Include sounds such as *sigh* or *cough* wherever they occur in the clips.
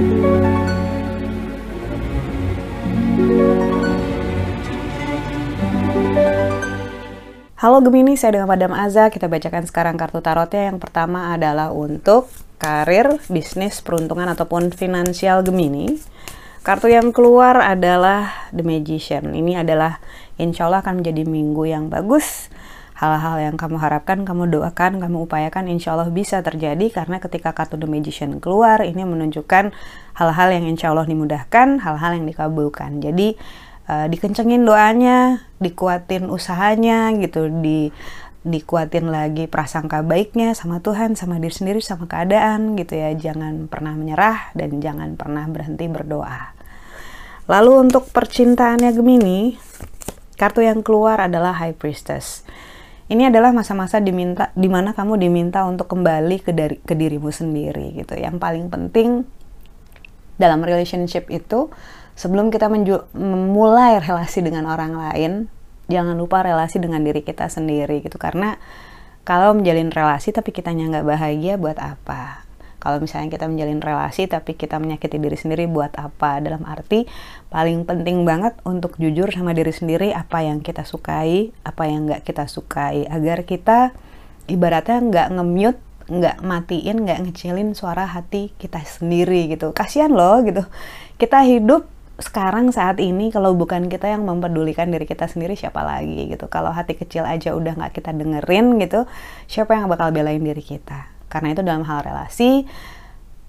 Halo Gemini, saya dengan Madam Aza. Kita bacakan sekarang kartu tarotnya. Yang pertama adalah untuk karir, bisnis, peruntungan, ataupun finansial Gemini. Kartu yang keluar adalah The Magician. Ini adalah insya Allah akan menjadi minggu yang bagus hal-hal yang kamu harapkan, kamu doakan, kamu upayakan, insya Allah bisa terjadi karena ketika kartu The Magician keluar, ini menunjukkan hal-hal yang insya Allah dimudahkan, hal-hal yang dikabulkan. Jadi uh, dikencengin doanya, dikuatin usahanya gitu, di dikuatin lagi prasangka baiknya sama Tuhan, sama diri sendiri, sama keadaan gitu ya. Jangan pernah menyerah dan jangan pernah berhenti berdoa. Lalu untuk percintaannya Gemini, kartu yang keluar adalah High Priestess ini adalah masa-masa diminta di mana kamu diminta untuk kembali ke dari ke dirimu sendiri gitu. Yang paling penting dalam relationship itu sebelum kita memulai relasi dengan orang lain jangan lupa relasi dengan diri kita sendiri gitu. Karena kalau menjalin relasi tapi kitanya nggak bahagia buat apa kalau misalnya kita menjalin relasi tapi kita menyakiti diri sendiri buat apa? Dalam arti paling penting banget untuk jujur sama diri sendiri apa yang kita sukai apa yang nggak kita sukai. Agar kita ibaratnya nggak nge-mute nggak matiin nggak ngecilin suara hati kita sendiri gitu. Kasihan loh gitu. Kita hidup sekarang saat ini kalau bukan kita yang mempedulikan diri kita sendiri siapa lagi gitu. Kalau hati kecil aja udah nggak kita dengerin gitu siapa yang bakal belain diri kita karena itu dalam hal relasi,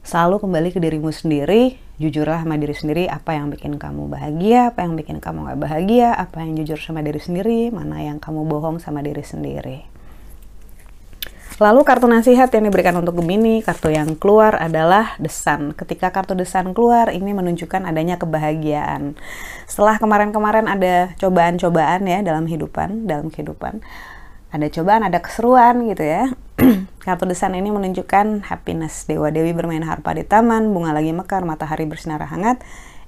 selalu kembali ke dirimu sendiri, jujurlah sama diri sendiri apa yang bikin kamu bahagia, apa yang bikin kamu gak bahagia, apa yang jujur sama diri sendiri, mana yang kamu bohong sama diri sendiri. Lalu kartu nasihat yang diberikan untuk Gemini, kartu yang keluar adalah The Sun. Ketika kartu The Sun keluar, ini menunjukkan adanya kebahagiaan. Setelah kemarin-kemarin ada cobaan-cobaan ya dalam kehidupan, dalam kehidupan ada cobaan, ada keseruan gitu ya. *clears throat* Kartu desain ini menunjukkan happiness. Dewa Dewi bermain harpa di taman, bunga lagi mekar, matahari bersinar hangat.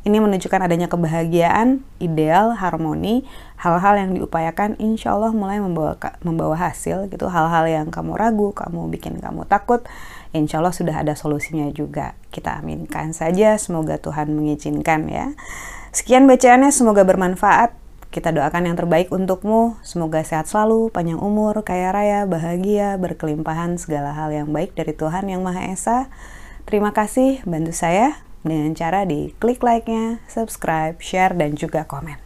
Ini menunjukkan adanya kebahagiaan, ideal, harmoni, hal-hal yang diupayakan insya Allah mulai membawa membawa hasil gitu. Hal-hal yang kamu ragu, kamu bikin kamu takut, insya Allah sudah ada solusinya juga. Kita aminkan saja, semoga Tuhan mengizinkan ya. Sekian bacaannya, semoga bermanfaat. Kita doakan yang terbaik untukmu, semoga sehat selalu, panjang umur, kaya raya, bahagia, berkelimpahan, segala hal yang baik dari Tuhan Yang Maha Esa. Terima kasih, bantu saya dengan cara di klik like-nya, subscribe, share, dan juga komen.